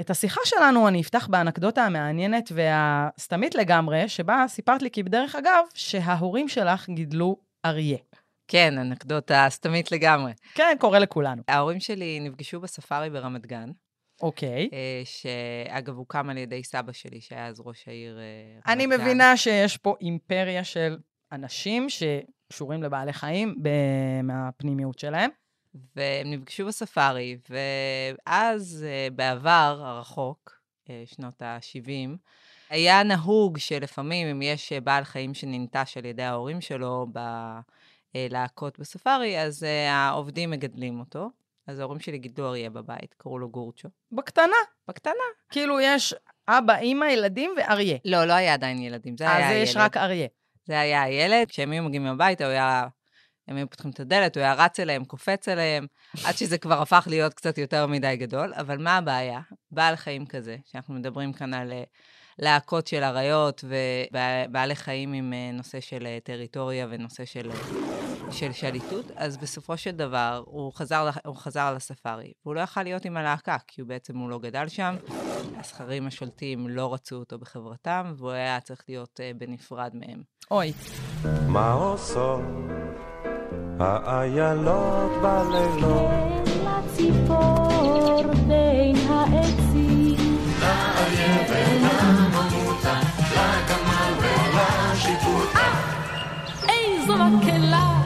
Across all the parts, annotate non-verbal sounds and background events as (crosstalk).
את השיחה שלנו אני אפתח באנקדוטה המעניינת והסתמית לגמרי, שבה סיפרת לי כבדרך אגב, שההורים שלך גידלו אריה. כן, אנקדוטה סתמית לגמרי. כן, קורה לכולנו. ההורים שלי נפגשו בספארי ברמת גן. אוקיי. אה, שאגב, הוקם על ידי סבא שלי, שהיה אז ראש העיר אה, רמת גן. אני מבינה שיש פה אימפריה של אנשים שקשורים לבעלי חיים מהפנימיות שלהם. והם נפגשו בספארי, ואז, אה, בעבר הרחוק, שנות ה-70, היה נהוג שלפעמים, אם יש בעל חיים שננטש על ידי ההורים שלו בלהקות בספארי, אז העובדים מגדלים אותו. אז ההורים שלי גידלו אריה בבית, קראו לו גורצ'ו. בקטנה. בקטנה. כאילו יש אבא, אימא, ילדים ואריה. לא, לא היה עדיין ילדים, זה היה הילד. אז יש רק אריה. זה היה הילד, כשהם היו מגיעים הביתה, הוא היה... הם היו פותחים את הדלת, הוא היה רץ אליהם, קופץ אליהם, עד שזה כבר הפך להיות קצת יותר מדי גדול. אבל מה הבעיה? בעל חיים כזה, שאנחנו מדברים כאן על אה, להקות של אריות ובעלי חיים עם אה, נושא של אה, טריטוריה ונושא של, של שליטות, אז בסופו של דבר הוא חזר, הוא חזר לספארי, והוא לא יכל להיות עם הלהקה, כי הוא בעצם, הוא לא גדל שם, הזכרים השולטים לא רצו אותו בחברתם, והוא היה צריך להיות בנפרד מהם. אוי. מה עושות האיילות בלילות? לציפור בין העצים. לאריה ולאריה מקהלה.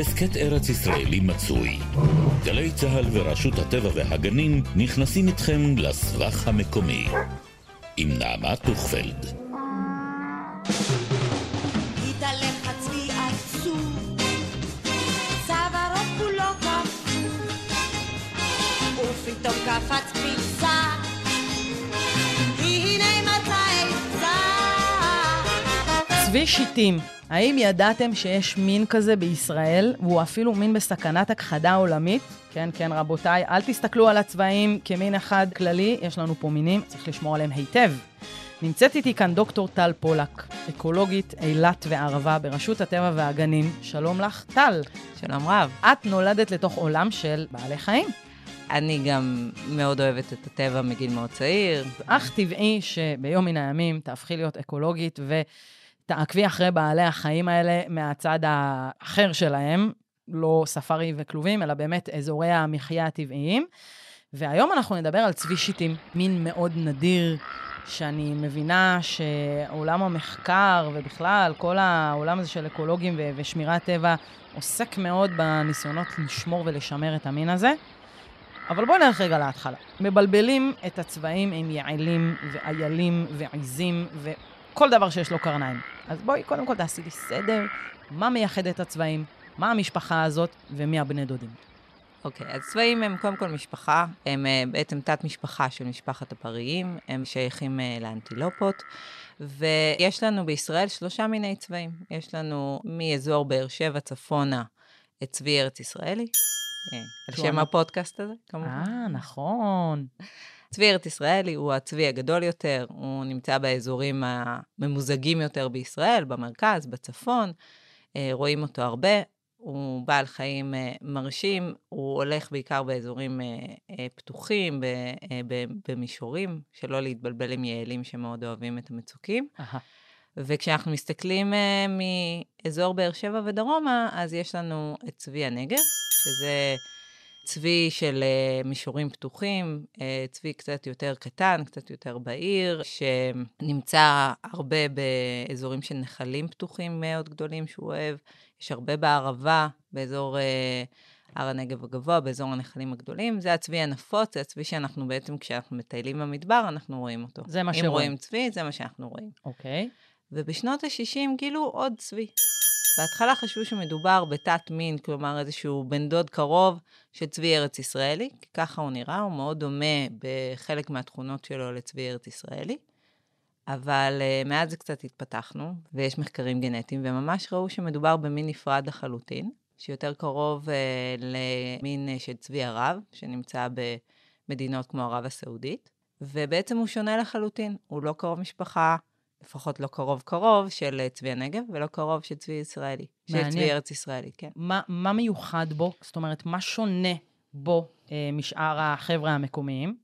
הסכת ארץ ישראלי מצוי. גלי צה"ל ורשות הטבע והגנים נכנסים איתכם לסבך המקומי. עם נעמה טוכפלד. קפץ פיצה צבי שיטים, האם ידעתם שיש מין כזה בישראל, והוא אפילו מין בסכנת הכחדה עולמית? כן, כן, רבותיי, אל תסתכלו על הצבעים כמין אחד כללי, יש לנו פה מינים, צריך לשמור עליהם היטב. נמצאת איתי כאן דוקטור טל פולק, אקולוגית אילת וערבה ברשות הטבע והגנים. שלום לך, טל. שלום רב. את נולדת לתוך עולם של בעלי חיים. אני גם מאוד אוהבת את הטבע מגיל מאוד צעיר. אך טבעי שביום מן הימים תהפכי להיות אקולוגית ו... תעקבי אחרי בעלי החיים האלה מהצד האחר שלהם, לא ספארי וכלובים, אלא באמת אזורי המחיה הטבעיים. והיום אנחנו נדבר על צבי שיטים, מין מאוד נדיר, שאני מבינה שעולם המחקר ובכלל, כל העולם הזה של אקולוגים ושמירת טבע עוסק מאוד בניסיונות לשמור ולשמר את המין הזה. אבל בואו נלך רגע להתחלה. מבלבלים את הצבעים עם יעלים ואיילים ועיזים וכל דבר שיש לו קרניים. אז בואי קודם כל תעשי לי סדר, מה מייחד את הצבעים, מה המשפחה הזאת ומי הבני דודים. אוקיי, okay, אז צבעים הם קודם כל משפחה, הם uh, בעצם תת-משפחה של משפחת הפריים, הם שייכים uh, לאנטילופות, ויש לנו בישראל שלושה מיני צבעים. יש לנו מאזור באר שבע צפונה את צבי ארץ ישראלי, על שם הפודקאסט הזה, כמובן. אה, נכון. צבי ארץ ישראלי הוא הצבי הגדול יותר, הוא נמצא באזורים הממוזגים יותר בישראל, במרכז, בצפון, אה, רואים אותו הרבה. הוא בעל חיים אה, מרשים, הוא הולך בעיקר באזורים אה, פתוחים, במישורים, שלא להתבלבל עם יעלים שמאוד אוהבים את המצוקים. Aha. וכשאנחנו מסתכלים מאזור באר שבע ודרומה, אז יש לנו את צבי הנגב, שזה צבי של uh, מישורים פתוחים, uh, צבי קצת יותר קטן, קצת יותר בעיר, שנמצא הרבה באזורים של נחלים פתוחים מאוד גדולים שהוא אוהב. יש הרבה בערבה, באזור uh, הר הנגב הגבוה, באזור הנחלים הגדולים. זה הצבי הנפוץ, זה הצבי שאנחנו בעצם, כשאנחנו מטיילים במדבר, אנחנו רואים אותו. זה מה שרואים. אם רואים צבי, זה מה שאנחנו רואים. אוקיי. Okay. ובשנות ה-60 גילו עוד צבי. בהתחלה חשבו שמדובר בתת מין, כלומר איזשהו בן דוד קרוב של צבי ארץ ישראלי, כי ככה הוא נראה, הוא מאוד דומה בחלק מהתכונות שלו לצבי ארץ ישראלי. אבל uh, מאז זה קצת התפתחנו, ויש מחקרים גנטיים, וממש ראו שמדובר במין נפרד לחלוטין, שיותר קרוב uh, למין uh, של צבי ערב, שנמצא במדינות כמו ערב הסעודית, ובעצם הוא שונה לחלוטין, הוא לא קרוב משפחה, לפחות לא קרוב קרוב, של אה, צבי הנגב, ולא קרוב של צבי ישראלי. מעניין. של צבי ארץ ישראלי, כן. מה, מה מיוחד בו? זאת אומרת, מה שונה בו אה, משאר החבר'ה המקומיים?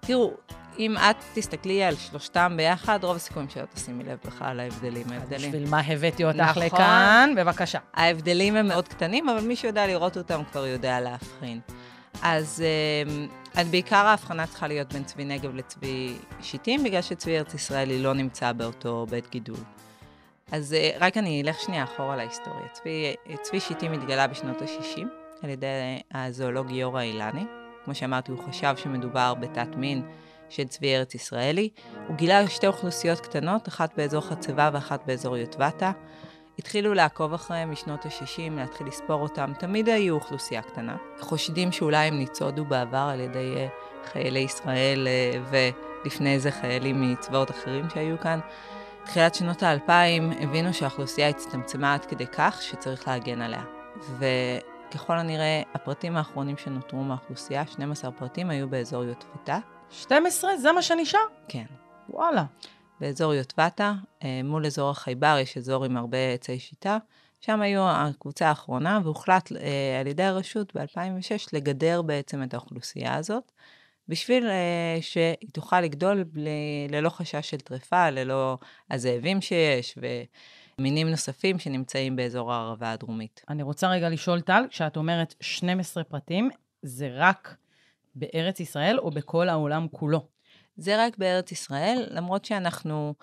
תראו, אם את תסתכלי על שלושתם ביחד, רוב הסיכויים שלא תשימי לב בכלל להבדלים. ההבדלים. בשביל מה הבאתי אותך נכון. לכאן? בבקשה. ההבדלים הם מאוד קטנים, אבל מי שיודע לראות אותם כבר יודע להבחין. אז, אה, אז בעיקר ההבחנה צריכה להיות בין צבי נגב לצבי שיטים, בגלל שצבי ארץ ישראלי לא נמצא באותו בית גידול. אז אה, רק אני אלך שנייה אחורה להיסטוריה. צבי, צבי שיטים התגלה בשנות ה-60 על ידי הזואולוג יורא אילני. כמו שאמרתי, הוא חשב שמדובר בתת מין של צבי ארץ ישראלי. הוא גילה שתי אוכלוסיות קטנות, אחת באזור חצבה ואחת באזור יוטבתה. התחילו לעקוב אחריהם משנות ה-60, להתחיל לספור אותם, תמיד היו אוכלוסייה קטנה. חושדים שאולי הם ניצודו בעבר על ידי uh, חיילי ישראל uh, ולפני זה חיילים מצבאות אחרים שהיו כאן. תחילת שנות האלפיים הבינו שהאוכלוסייה הצטמצמה עד כדי כך שצריך להגן עליה. וככל הנראה, הפרטים האחרונים שנותרו מהאוכלוסייה, 12 פרטים, היו באזור יוטבתה. 12? זה מה שנשאר? כן. וואלה. באזור יוטבתה, אה, מול אזור החייבר, יש אזור עם הרבה עצי שיטה. שם היו הקבוצה האחרונה, והוחלט אה, על ידי הרשות ב-2006 לגדר בעצם את האוכלוסייה הזאת, בשביל אה, שהיא תוכל לגדול בלי, ללא חשש של טרפה, ללא הזאבים שיש, ומינים נוספים שנמצאים באזור הערבה הדרומית. אני רוצה רגע לשאול, טל, כשאת אומרת 12 פרטים, זה רק בארץ ישראל או בכל העולם כולו? זה רק בארץ ישראל, למרות שאנחנו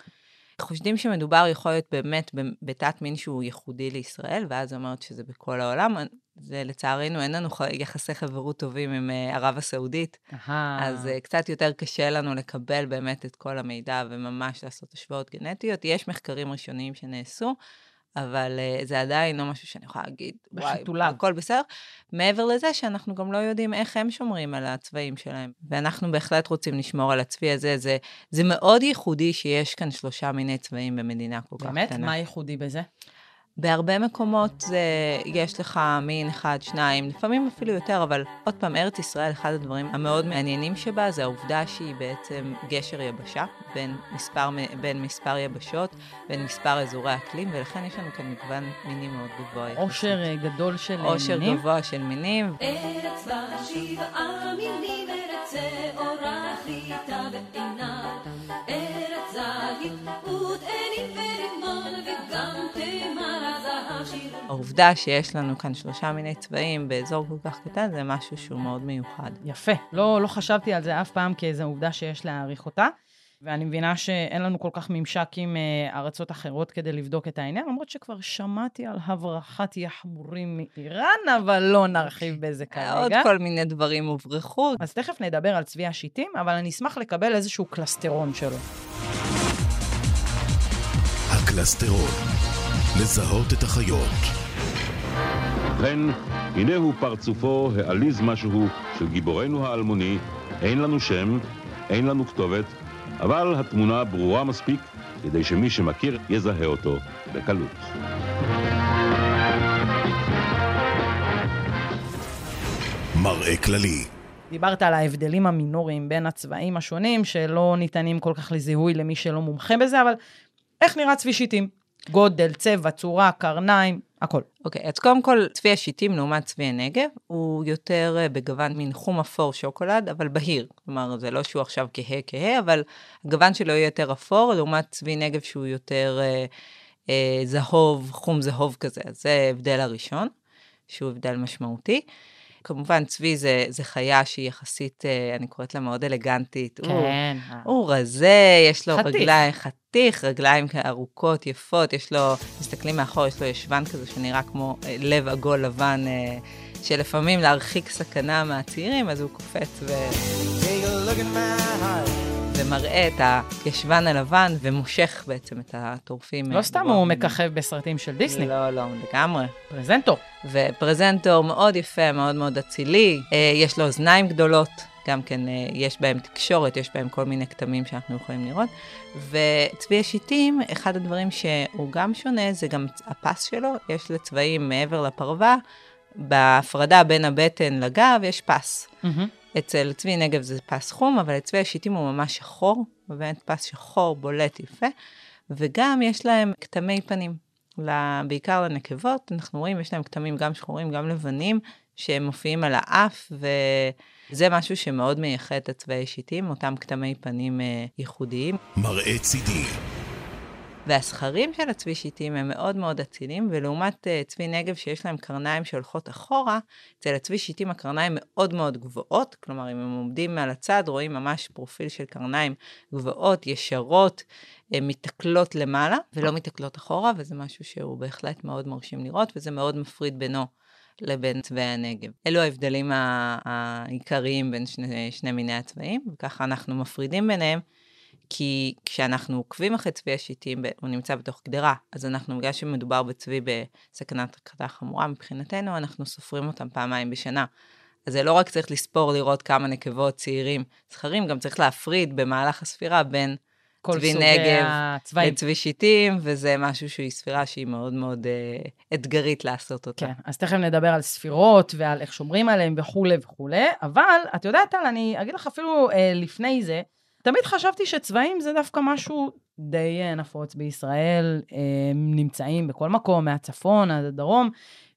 חושדים שמדובר יכול להיות באמת בתת מין שהוא ייחודי לישראל, ואז אומרת שזה בכל העולם. זה לצערנו, אין לנו יחסי חברות טובים עם אה, ערב הסעודית, אהה. אז אה, קצת יותר קשה לנו לקבל באמת את כל המידע וממש לעשות השוואות גנטיות. יש מחקרים ראשוניים שנעשו, אבל uh, זה עדיין לא משהו שאני יכולה להגיד, וואי, בחיתוליו. הכל בסדר. מעבר לזה שאנחנו גם לא יודעים איך הם שומרים על הצבעים שלהם. ואנחנו בהחלט רוצים לשמור על הצבי הזה. זה, זה מאוד ייחודי שיש כאן שלושה מיני צבעים במדינה כל כך באמת? קטנה. מה ייחודי בזה? בהרבה מקומות זה, יש לך מין אחד, שניים, לפעמים אפילו יותר, אבל עוד פעם, ארץ ישראל, אחד הדברים המאוד מעניינים שבה זה העובדה שהיא בעצם גשר יבשה בין מספר, בין מספר יבשות, בין מספר אזורי אקלים, ולכן יש לנו כאן מגוון מינים מאוד גבוה. עושר אה, גדול של אה, עושר מינים? גבוה של מינים. ארץ בה שבעה מינים, ארץ שעורה חיטה ועינת. ארץ זית ותאנים העובדה שיש לנו כאן שלושה מיני צבעים באזור כל כך קטן, זה משהו שהוא מאוד מיוחד. יפה. לא, לא חשבתי על זה אף פעם כאיזו עובדה שיש להעריך אותה. ואני מבינה שאין לנו כל כך ממשק עם אה, ארצות אחרות כדי לבדוק את העניין, למרות שכבר שמעתי על הברחת יחמורים מאיראן, אבל לא נרחיב בזה עוד כרגע. כל מיני דברים הוברחו. אז תכף נדבר על צבי השיטים, אבל אני אשמח לקבל איזשהו קלסטרון שלו. הקלסטרון. לזהות את החיות. ובכן, הנה הוא פרצופו העליז משהו של גיבורנו האלמוני, אין לנו שם, אין לנו כתובת, אבל התמונה ברורה מספיק כדי שמי שמכיר יזהה אותו בקלות. מראה כללי. דיברת על ההבדלים המינוריים בין הצבעים השונים, שלא ניתנים כל כך לזיהוי למי שלא מומחה בזה, אבל איך נראה צבי שיטים? גודל, צבע, צורה, קרניים, הכל. אוקיי, אז קודם כל, צבי השיטים לעומת צבי הנגב, הוא יותר אה, בגוון מין חום אפור שוקולד, אבל בהיר. כלומר, זה לא שהוא עכשיו כהה כהה, אבל הגוון שלו יהיה יותר אפור, לעומת צבי נגב שהוא יותר אה, אה, זהוב, חום זהוב כזה. אז זה ההבדל הראשון, שהוא הבדל משמעותי. כמובן, צבי זה, זה חיה שהיא יחסית, אה, אני קוראת לה מאוד אלגנטית. הוא, כן. הוא רזה, יש לו חתיך. רגליים חתיך, רגליים ארוכות, יפות, יש לו, מסתכלים מאחור, יש לו ישבן כזה שנראה כמו אה, לב עגול לבן, אה, שלפעמים להרחיק סכנה מהצעירים, אז הוא קופץ ו... ומראה את הישבן הלבן ומושך בעצם את הטורפים. לא אה, סתם ברוח הוא. מככב בסרטים של דיסני, לא, לא, לגמרי. פרזנטור. ופרזנטור מאוד יפה, מאוד מאוד אצילי, אה, יש לו אוזניים גדולות, גם כן אה, יש בהם תקשורת, יש בהם כל מיני כתמים שאנחנו יכולים לראות. וצבי השיטים, אחד הדברים שהוא גם שונה, זה גם הפס שלו, יש לצבעים מעבר לפרווה, בהפרדה בין הבטן לגב יש פס. מהמם. אצל צבי נגב זה פס חום, אבל אצל צבי השיטים הוא ממש שחור, ובאמת פס שחור בולט יפה, וגם יש להם כתמי פנים. בעיקר לנקבות, אנחנו רואים, יש להם כתמים גם שחורים, גם לבנים, שהם מופיעים על האף, וזה משהו שמאוד מייחד את הצבעי שיטים, אותם כתמי פנים אה, ייחודיים. מראה צידי. והזכרים של הצבי שיטים הם מאוד מאוד אצילים, ולעומת uh, צבי נגב שיש להם קרניים שהולכות אחורה, אצל הצבי שיטים הקרניים מאוד מאוד גבוהות, כלומר אם הם עומדים מעל הצד רואים ממש פרופיל של קרניים גבוהות, ישרות, uh, מתקלות למעלה ולא מתקלות אחורה, וזה משהו שהוא בהחלט מאוד מרשים לראות, וזה מאוד מפריד בינו לבין צבעי הנגב. אלו ההבדלים העיקריים בין שני, שני מיני הצבעים, וככה אנחנו מפרידים ביניהם. כי כשאנחנו עוקבים אחרי צבי השיטים, הוא נמצא בתוך גדרה, אז אנחנו, בגלל שמדובר בצבי בסכנת הכחדה חמורה מבחינתנו, אנחנו סופרים אותם פעמיים בשנה. אז זה לא רק צריך לספור, לראות כמה נקבות, צעירים, זכרים, גם צריך להפריד במהלך הספירה בין צבי נגב הצבעים. לצבי שיטים, וזה משהו שהיא ספירה שהיא מאוד מאוד אה, אתגרית לעשות אותה. כן, אז תכף נדבר על ספירות ועל איך שומרים עליהן וכולי וכולי, אבל את יודעת, טל, אני אגיד לך אפילו אה, לפני זה, תמיד חשבתי שצבעים זה דווקא משהו די אה, נפוץ בישראל, הם נמצאים בכל מקום, מהצפון עד הדרום,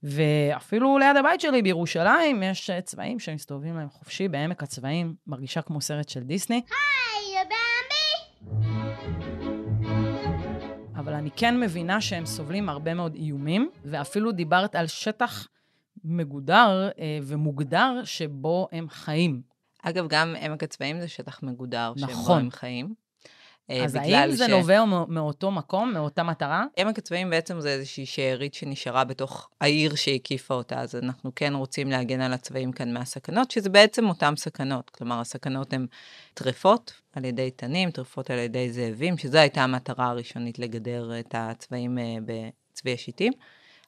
ואפילו ליד הבית שלי בירושלים יש אה, צבעים שמסתובבים להם חופשי בעמק הצבעים, מרגישה כמו סרט של דיסני. היי, במבי! אבל אני כן מבינה שהם סובלים הרבה מאוד איומים, ואפילו דיברת על שטח מגודר אה, ומוגדר שבו הם חיים. אגב, גם עמק הצבעים זה שטח מגודר, נכון. שבו הם חיים. אה, אז האם זה ש- נובע מא- מאותו מקום, מאותה מטרה? עמק הצבעים בעצם זה איזושהי שארית שנשארה בתוך העיר שהקיפה אותה, אז אנחנו כן רוצים להגן על הצבעים כאן מהסכנות, שזה בעצם אותן סכנות. כלומר, הסכנות הן טרפות על ידי תנים, טרפות על ידי זאבים, שזו הייתה המטרה הראשונית לגדר את הצבעים אה, בצבי השיטים.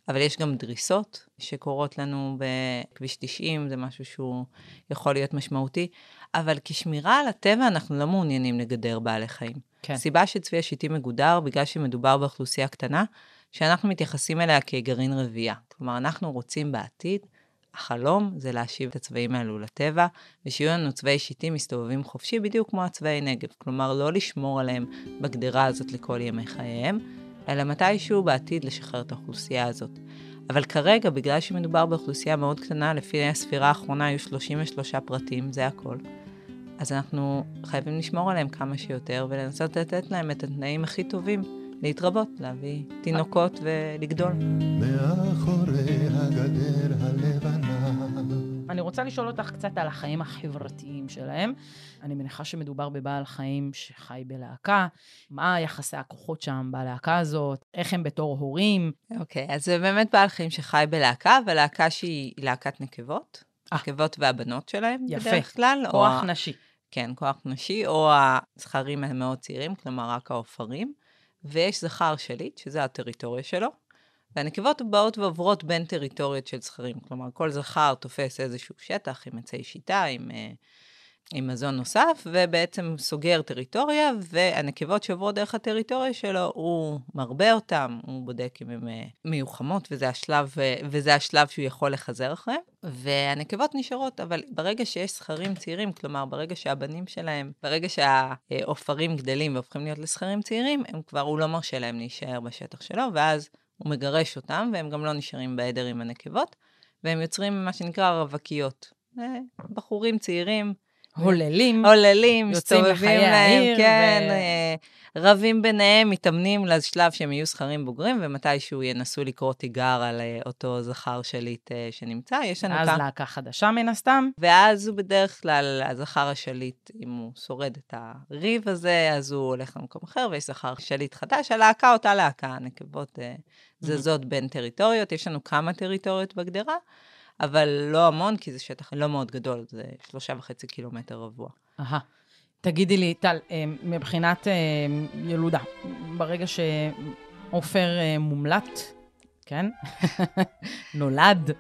אבל יש גם דריסות שקורות לנו בכביש 90, זה משהו שהוא יכול להיות משמעותי. אבל כשמירה על הטבע, אנחנו לא מעוניינים לגדר בעלי חיים. כן. הסיבה שצבי השיטים מגודר, בגלל שמדובר באוכלוסייה קטנה, שאנחנו מתייחסים אליה כגרעין רבייה. כלומר, אנחנו רוצים בעתיד, החלום זה להשיב את הצבעים האלו לטבע, ושיהיו לנו צבעי שיטים מסתובבים חופשי, בדיוק כמו הצבעי נגב. כלומר, לא לשמור עליהם בגדרה הזאת לכל ימי חייהם, אלא מתישהו בעתיד לשחרר את האוכלוסייה הזאת. אבל כרגע, בגלל שמדובר באוכלוסייה מאוד קטנה, לפי הספירה האחרונה היו 33 פרטים, זה הכל. אז אנחנו חייבים לשמור עליהם כמה שיותר ולנסות לתת להם את התנאים הכי טובים להתרבות, להביא תינוקות ולגדול. מאחורי הגדר רוצה לשאול אותך קצת על החיים החברתיים שלהם. אני מניחה שמדובר בבעל חיים שחי בלהקה. מה יחסי הכוחות שם בלהקה הזאת? איך הם בתור הורים? אוקיי, אז זה באמת בעל חיים שחי בלהקה, ולהקה שהיא להקת נקבות. אה. נקבות והבנות שלהם יפה. בדרך כלל. או כוח ה- נשי. כן, כוח נשי, או הזכרים המאוד צעירים, כלומר רק העופרים. ויש זכר שליט, שזה הטריטוריה שלו. והנקבות באות ועוברות בין טריטוריות של זכרים. כלומר, כל זכר תופס איזשהו שטח עם עצי שיטה, עם, אה, עם מזון נוסף, ובעצם סוגר טריטוריה, והנקבות שעוברות דרך הטריטוריה שלו, הוא מרבה אותם, הוא בודק אם הן אה, מיוחמות, וזה השלב, אה, וזה השלב שהוא יכול לחזר אחריהם. והנקבות נשארות, אבל ברגע שיש זכרים צעירים, כלומר, ברגע שהבנים שלהם, ברגע שהעופרים גדלים והופכים להיות לזכרים צעירים, הם כבר, הוא לא מרשה להם להישאר בשטח שלו, ואז הוא מגרש אותם, והם גם לא נשארים בעדר עם הנקבות, והם יוצרים מה שנקרא רווקיות. אה, בחורים צעירים, הוללים. יוצאים מסתובבים להם, העיר, כן, ו- אה, רבים ביניהם, מתאמנים לשלב שהם יהיו זכרים בוגרים, ומתישהו ינסו לקרוא תיגר על אה, אותו זכר שליט אה, שנמצא. יש לנו אז כמה... להקה חדשה מן הסתם. ואז הוא בדרך כלל, הזכר השליט, אם הוא שורד את הריב הזה, אז הוא הולך למקום אחר, ויש זכר שליט חדש. הלהקה אותה להקה, הנקבות אה, זזות בין טריטוריות. יש לנו כמה טריטוריות בגדרה, אבל לא המון, כי זה שטח לא מאוד גדול, זה שלושה וחצי קילומטר רבוע. אהה. תגידי לי, טל, אה, מבחינת אה, ילודה, ברגע שעופר אה, מומלט, כן? (laughs) נולד,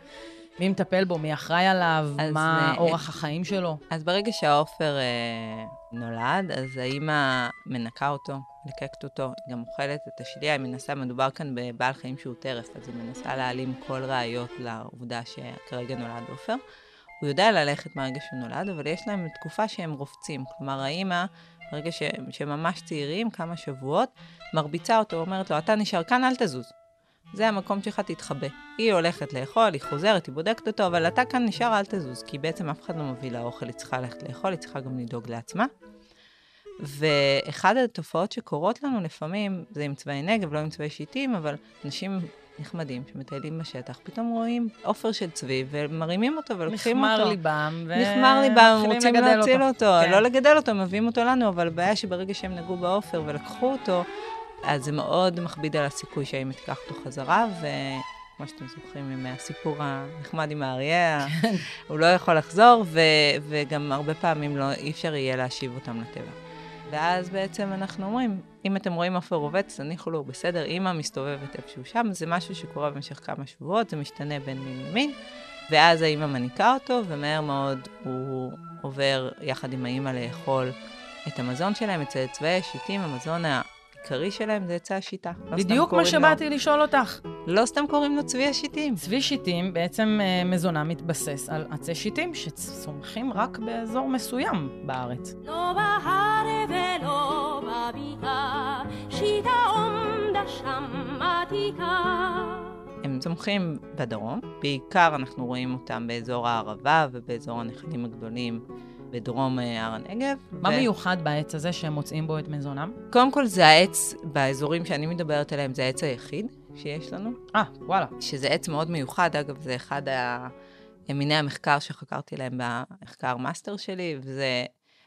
מי מטפל בו? מי אחראי עליו? מה אורח החיים שלו? אז ברגע שהעופר אה, נולד, אז האימא מנקה אותו, לקקת אותו, היא גם אוכלת את השלייה, היא מנסה, מדובר כאן בבעל חיים שהוא טרף, אז היא מנסה להעלים כל ראיות לעובדה שכרגע נולד עופר. הוא יודע ללכת מהרגע שהוא נולד, אבל יש להם תקופה שהם רופצים. כלומר, האימא, ברגע שהם, שהם ממש צעירים, כמה שבועות, מרביצה אותו, אומרת לו, אתה נשאר כאן, אל תזוז. זה המקום שלך, תתחבא. היא הולכת לאכול, היא חוזרת, היא בודקת אותו, אבל אתה כאן נשאר, אל תזוז, כי בעצם אף אחד לא מביא לה אוכל, היא צריכה ללכת לאכול, היא צריכה גם לדאוג לעצמה. ואחד התופעות שקורות לנו לפעמים, זה עם צבעי נגב, לא עם צבעי שיטים, אבל אנשים נחמדים שמטיילים בשטח, פתאום רואים עופר של צבי ומרימים אותו ולוקחים אותו. נחמר ליבם, ו... נחמר ליבם, מתחילים רוצים להציל אותו. כן. לא לגדל אותו, מביאים אותו לנו, אבל הבעיה שברגע שהם נגעו בעופר ולקחו אותו, אז זה מאוד מכביד על הסיכוי שהאמא תיקח אותו חזרה, וכמו שאתם זוכרים מהסיפור הנחמד עם האריה, כן. הוא לא יכול לחזור, ו... וגם הרבה פעמים לא, אי אפשר יהיה להשיב אותם לטבע. ואז בעצם אנחנו אומרים, אם אתם רואים עופר רובץ, תניחו לו, בסדר, אימא מסתובבת איפשהו שם, זה משהו שקורה במשך כמה שבועות, זה משתנה בין מין למין, ואז האימא מניקה אותו, ומהר מאוד הוא עובר יחד עם האימא לאכול את המזון שלהם, אצל צבעי השיטים, המזון העיקרי שלהם זה עצי השיטה. לא בדיוק מה שבאתי לשאול אותך. לו, לא סתם קוראים לו צבי השיטים. צבי שיטים, בעצם אה, מזונה מתבסס על עצי שיטים שצומחים רק באזור מסוים בארץ. לא בהר ולא בבקעה, שיטה עומדה שם עתיקה. הם צומחים בדרום, בעיקר אנחנו רואים אותם באזור הערבה ובאזור הנחלים הגדולים בדרום אה, הר הנגב. מה ו- מיוחד בעץ הזה שהם מוצאים בו את מזונם? קודם כל זה העץ, באזורים שאני מדברת עליהם, זה העץ היחיד שיש לנו, אה, וואלה. שזה עץ מאוד מיוחד, אגב, זה אחד מיני המחקר שחקרתי להם במחקר מאסטר שלי, וזה,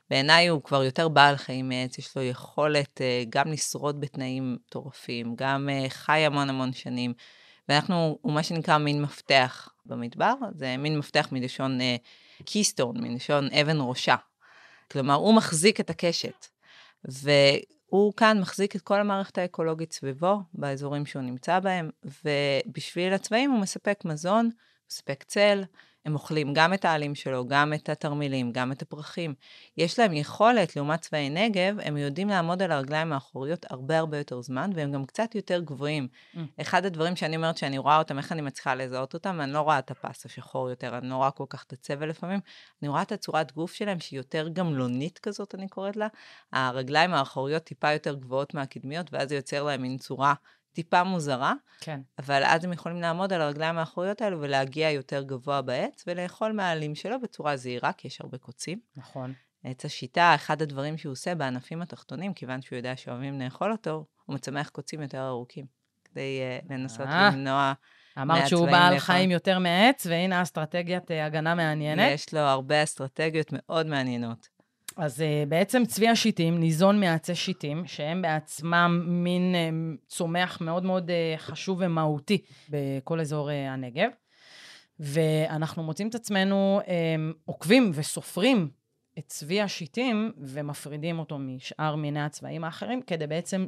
בעיניי הוא כבר יותר בעל חיים מעץ, יש לו יכולת אה, גם לשרוד בתנאים מטורפים, גם אה, חי המון המון שנים, ואנחנו, הוא מה שנקרא מין מפתח במדבר, זה מין מפתח מלשון keystone, מלשון אבן ראשה. כלומר, הוא מחזיק את הקשת. והוא כאן מחזיק את כל המערכת האקולוגית סביבו, באזורים שהוא נמצא בהם, ובשביל הצבעים הוא מספק מזון, מספק צל, הם אוכלים גם את העלים שלו, גם את התרמילים, גם את הפרחים. יש להם יכולת, לעומת צבעי נגב, הם יודעים לעמוד על הרגליים האחוריות הרבה הרבה יותר זמן, והם גם קצת יותר גבוהים. Mm. אחד הדברים שאני אומרת שאני רואה אותם, איך אני מצליחה לזהות אותם, אני לא רואה את הפס השחור יותר, אני לא רואה כל כך את הצבע לפעמים, אני רואה את הצורת גוף שלהם, שהיא יותר גמלונית כזאת, אני קוראת לה. הרגליים האחוריות טיפה יותר גבוהות מהקדמיות, ואז זה יוצר להם מין צורה טיפה מוזרה, כן. אבל אז הם יכולים לעמוד על הרגליים האחוריות האלו ולהגיע יותר גבוה בעץ, ולאכול מהעלים שלו בצורה זהירה, כי יש הרבה קוצים. נכון. עץ השיטה, אחד הדברים שהוא עושה בענפים התחתונים, כיוון שהוא יודע שאוהבים לאכול אותו, הוא מצמח קוצים יותר ארוכים, כדי uh, לנסות אה. למנוע... אמרת שהוא בעל. חיים יותר מעץ, והנה אסטרטגיית אה, הגנה מעניינת. יש לו הרבה אסטרטגיות מאוד מעניינות. אז uh, בעצם צבי השיטים ניזון מעצי שיטים, שהם בעצמם מין uh, צומח מאוד מאוד uh, חשוב ומהותי בכל אזור הנגב. ואנחנו מוצאים את עצמנו עוקבים וסופרים את צבי השיטים ומפרידים אותו משאר מיני הצבעים האחרים, כדי בעצם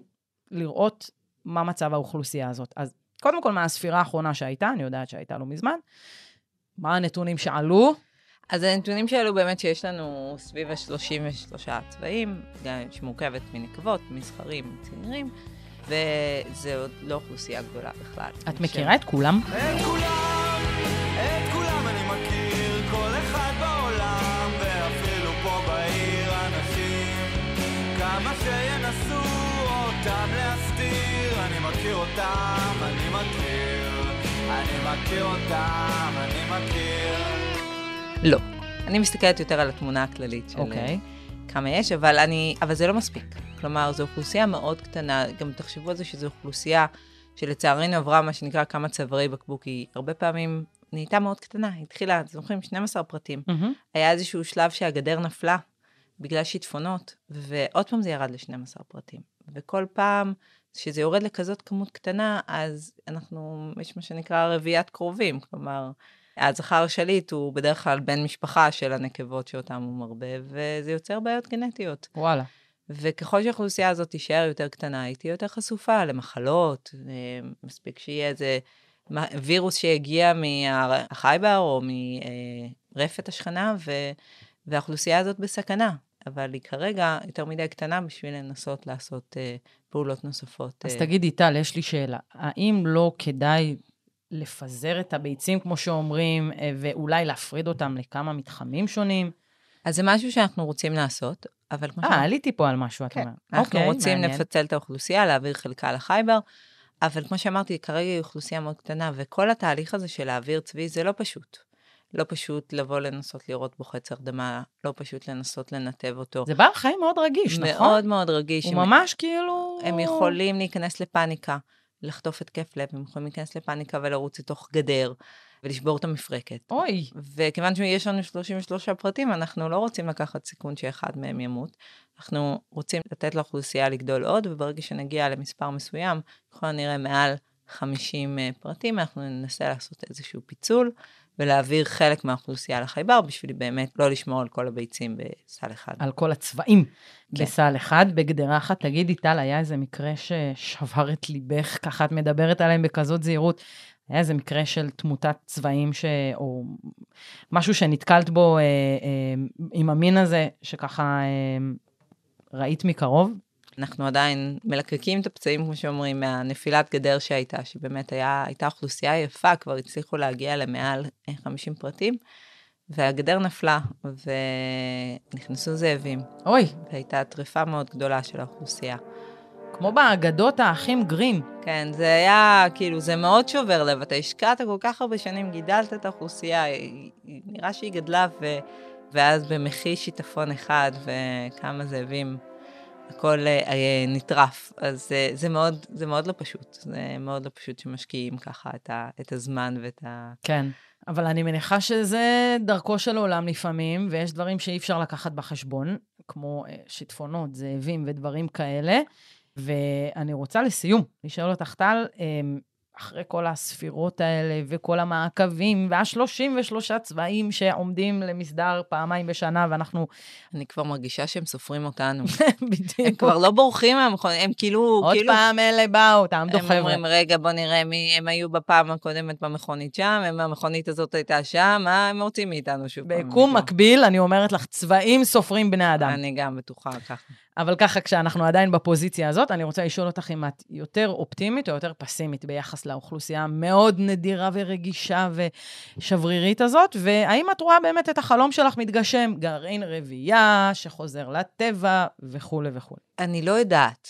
לראות מה מצב האוכלוסייה הזאת. אז קודם כל, מהספירה האחרונה שהייתה, אני יודעת שהייתה לא מזמן, מה הנתונים שעלו? אז הנתונים שאלו באמת שיש לנו סביב ה-33 צבעים, גם שמורכבת מנקבות, מסחרים, צעירים, וזה עוד לא אוכלוסייה גדולה בכלל. את מכירה את כולם? את כולם, את כולם אני מכיר, כל אחד בעולם, ואפילו פה בעיר אנשים, כמה שינסו אותם להסתיר, אני מכיר אותם, אני מכיר, אני מכיר אותם, אני מכיר. לא. אני מסתכלת יותר על התמונה הכללית של אוקיי. okay. כמה יש, אבל, אני, אבל זה לא מספיק. כלומר, זו אוכלוסייה מאוד קטנה, גם תחשבו על זה שזו אוכלוסייה שלצערנו עברה מה שנקרא כמה צווארי בקבוק, היא הרבה פעמים נהייתה מאוד קטנה, היא התחילה, אתם זוכרים, 12 פרטים. מהמם. היה איזשהו שלב שהגדר נפלה בגלל שיטפונות, ועוד פעם זה ירד ל-12 פרטים. וכל פעם שזה יורד לכזאת כמות קטנה, אז אנחנו, יש מה שנקרא רביעיית קרובים, כלומר, הזכר השליט הוא בדרך כלל בן משפחה של הנקבות שאותם הוא מרבה, וזה יוצר בעיות גנטיות. וואלה. וככל שהאוכלוסייה הזאת תישאר יותר קטנה, היא תהיה יותר חשופה למחלות, אה, מספיק שיהיה איזה וירוס שיגיע מהחייבר או מרפת השכנה, ו... והאוכלוסייה הזאת בסכנה. אבל היא כרגע יותר מדי קטנה בשביל לנסות לעשות אה, פעולות נוספות. אז אה, תגידי, טל, יש לי שאלה. האם לא כדאי לפזר את הביצים, כמו שאומרים, אה, ואולי להפריד אותם לכמה מתחמים שונים? אז זה משהו שאנחנו רוצים לעשות, אבל כמו אה, עליתי פה על משהו, את כן, אומרת. אנחנו אוקיי, רוצים מעניין. לפצל את האוכלוסייה, להעביר חלקה לחייבר, אבל כמו שאמרתי, כרגע היא אוכלוסייה מאוד קטנה, וכל התהליך הזה של להעביר צבי זה לא פשוט. לא פשוט לבוא לנסות לראות בו חץ הרדמה, לא פשוט לנסות לנתב אותו. זה בעל חיים מאוד רגיש, נכון? מאוד מאוד רגיש. הוא הם- ממש כאילו... הם יכולים להיכנס לפאניקה, לחטוף התקף לב, הם יכולים להיכנס לפאניקה ולרוץ לתוך גדר ולשבור את המפרקת. אוי, וכיוון שיש לנו 33 פרטים, אנחנו לא רוצים לקחת סיכון שאחד מהם ימות. אנחנו רוצים לתת לאוכלוסייה לגדול עוד, וברגע שנגיע למספר מסוים, ככל הנראה מעל 50 אה, פרטים, אנחנו ננסה לעשות איזשהו פיצול, ולהעביר חלק מהאוכלוסייה לחייבר, בשביל באמת לא לשמור על כל הביצים בסל אחד. על כל הצבעים כן. בסל אחד, בגדרה אחת. תגידי, טל, היה איזה מקרה ששבר את ליבך, ככה את מדברת עליהם בכזאת זהירות. היה איזה מקרה של תמותת צבעים, ש... או משהו שנתקלת בו אה, אה, עם המין הזה, שככה אה, ראית מקרוב? אנחנו עדיין מלקקים את הפצעים, כמו שאומרים, מהנפילת גדר שהייתה, שבאמת היה, הייתה אוכלוסייה יפה, כבר הצליחו להגיע למעל אה, 50 פרטים, והגדר נפלה, ונכנסו זאבים, אוי, והייתה טריפה מאוד גדולה של האוכלוסייה. כמו באגדות האחים גרים. כן, זה היה, כאילו, זה מאוד שובר לב. אתה השקעת כל כך הרבה שנים, גידלת את האוכלוסייה, נראה שהיא גדלה, ו... ואז במחי שיטפון אחד וכמה זאבים, הכל אה, אה, נטרף. אז אה, זה מאוד, זה מאוד לא פשוט. זה מאוד לא פשוט שמשקיעים ככה את, ה... את הזמן ואת ה... כן. אבל אני מניחה שזה דרכו של עולם לפעמים, ויש דברים שאי אפשר לקחת בחשבון, כמו אה, שיטפונות, זאבים ודברים כאלה. ואני רוצה לסיום לשאול אותך, טל, אה, אחרי כל הספירות האלה וכל המעקבים וה-33 צבעים שעומדים למסדר פעמיים בשנה, ואנחנו... אני כבר מרגישה שהם סופרים אותנו. (laughs) בדיוק. הם כבר לא בורחים מהמכון, הם כאילו... עוד כאילו... פעם אלה באו, תעמדו הם חבר'ה. אומרים, רגע, בוא נראה מי הם היו בפעם הקודמת במכונית שם, הם המכונית הזאת הייתה שם, מה הם רוצים מאיתנו שוב פעם? ביקום. מקביל, אני אומרת לך, צבעים סופרים בני אדם. אני גם בטוחה ככה. אבל ככה, כשאנחנו עדיין בפוזיציה הזאת, אני רוצה לשאול אותך אם את יותר אופטימית או יותר פסימית ביחס לאוכלוסייה המאוד נדירה ורגישה ושברירית הזאת, והאם את רואה באמת את החלום שלך מתגשם, גרעין רבייה שחוזר לטבע וכולי וכולי. אני לא יודעת.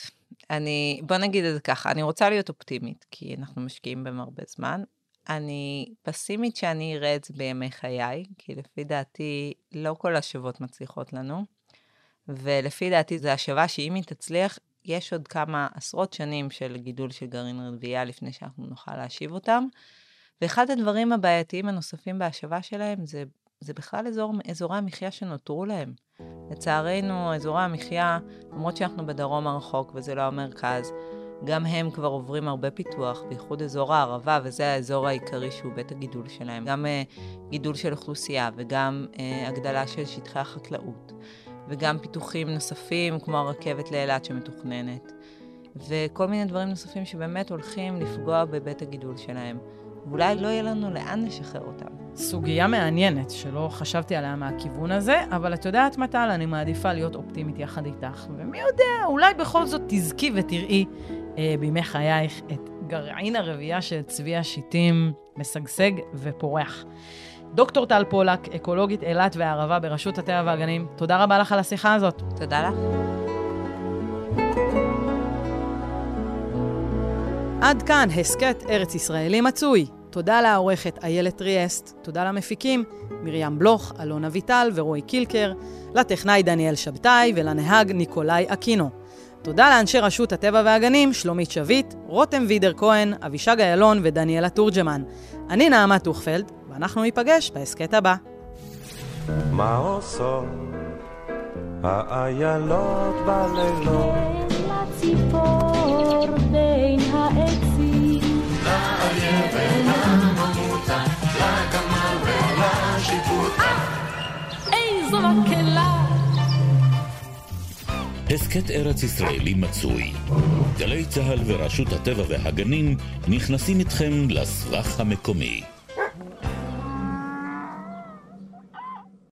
אני, בוא נגיד את זה ככה, אני רוצה להיות אופטימית, כי אנחנו משקיעים בהם הרבה זמן. אני פסימית שאני אראה את זה בימי חיי, כי לפי דעתי לא כל השבות מצליחות לנו, ולפי דעתי זו השבה שאם היא תצליח, יש עוד כמה עשרות שנים של גידול של גרעין רבייה לפני שאנחנו נוכל להשיב אותם. ואחד הדברים הבעייתיים הנוספים בהשבה שלהם זה, זה בכלל אזור, אזורי המחיה שנותרו להם. לצערנו, אזורי המחיה, למרות שאנחנו בדרום הרחוק וזה לא המרכז, גם הם כבר עוברים הרבה פיתוח, בייחוד אזור הערבה, וזה האזור העיקרי שהוא בית הגידול שלהם. גם uh, גידול של אוכלוסייה וגם uh, הגדלה של שטחי החקלאות, וגם פיתוחים נוספים, כמו הרכבת לאילת שמתוכננת, וכל מיני דברים נוספים שבאמת הולכים לפגוע בבית הגידול שלהם. ואולי לא יהיה לנו לאן לשחרר אותם. סוגיה מעניינת, שלא חשבתי עליה מהכיוון הזה, אבל את יודעת, מטל, אני מעדיפה להיות אופטימית יחד איתך, ומי יודע, אולי בכל זאת תזכי ותראי אה, בימי חייך את גרעין הרבייה של צבי השיטים משגשג ופורח. דוקטור טל פולק, אקולוגית אילת והערבה ברשות הטבע והגנים, תודה רבה לך על השיחה הזאת. תודה לך. עד כאן הסכת ארץ ישראלי מצוי. תודה לעורכת איילת טריאסט, תודה למפיקים מרים בלוך, אלון אביטל ורועי קילקר, לטכנאי דניאל שבתאי ולנהג ניקולאי אקינו. תודה לאנשי רשות הטבע והגנים, שלומית שביט, רותם וידר כהן, אבישג איילון ודניאלה תורג'מן. אני נעמה טוכפלד, ואנחנו ניפגש בהסכת הבא. מה עושות האיילות בלילות? לציפור בין העצים. איזו מקהלה! הסכת ארץ ישראלי מצוי. גלי צה"ל ורשות הטבע והגנים נכנסים איתכם לסבך המקומי.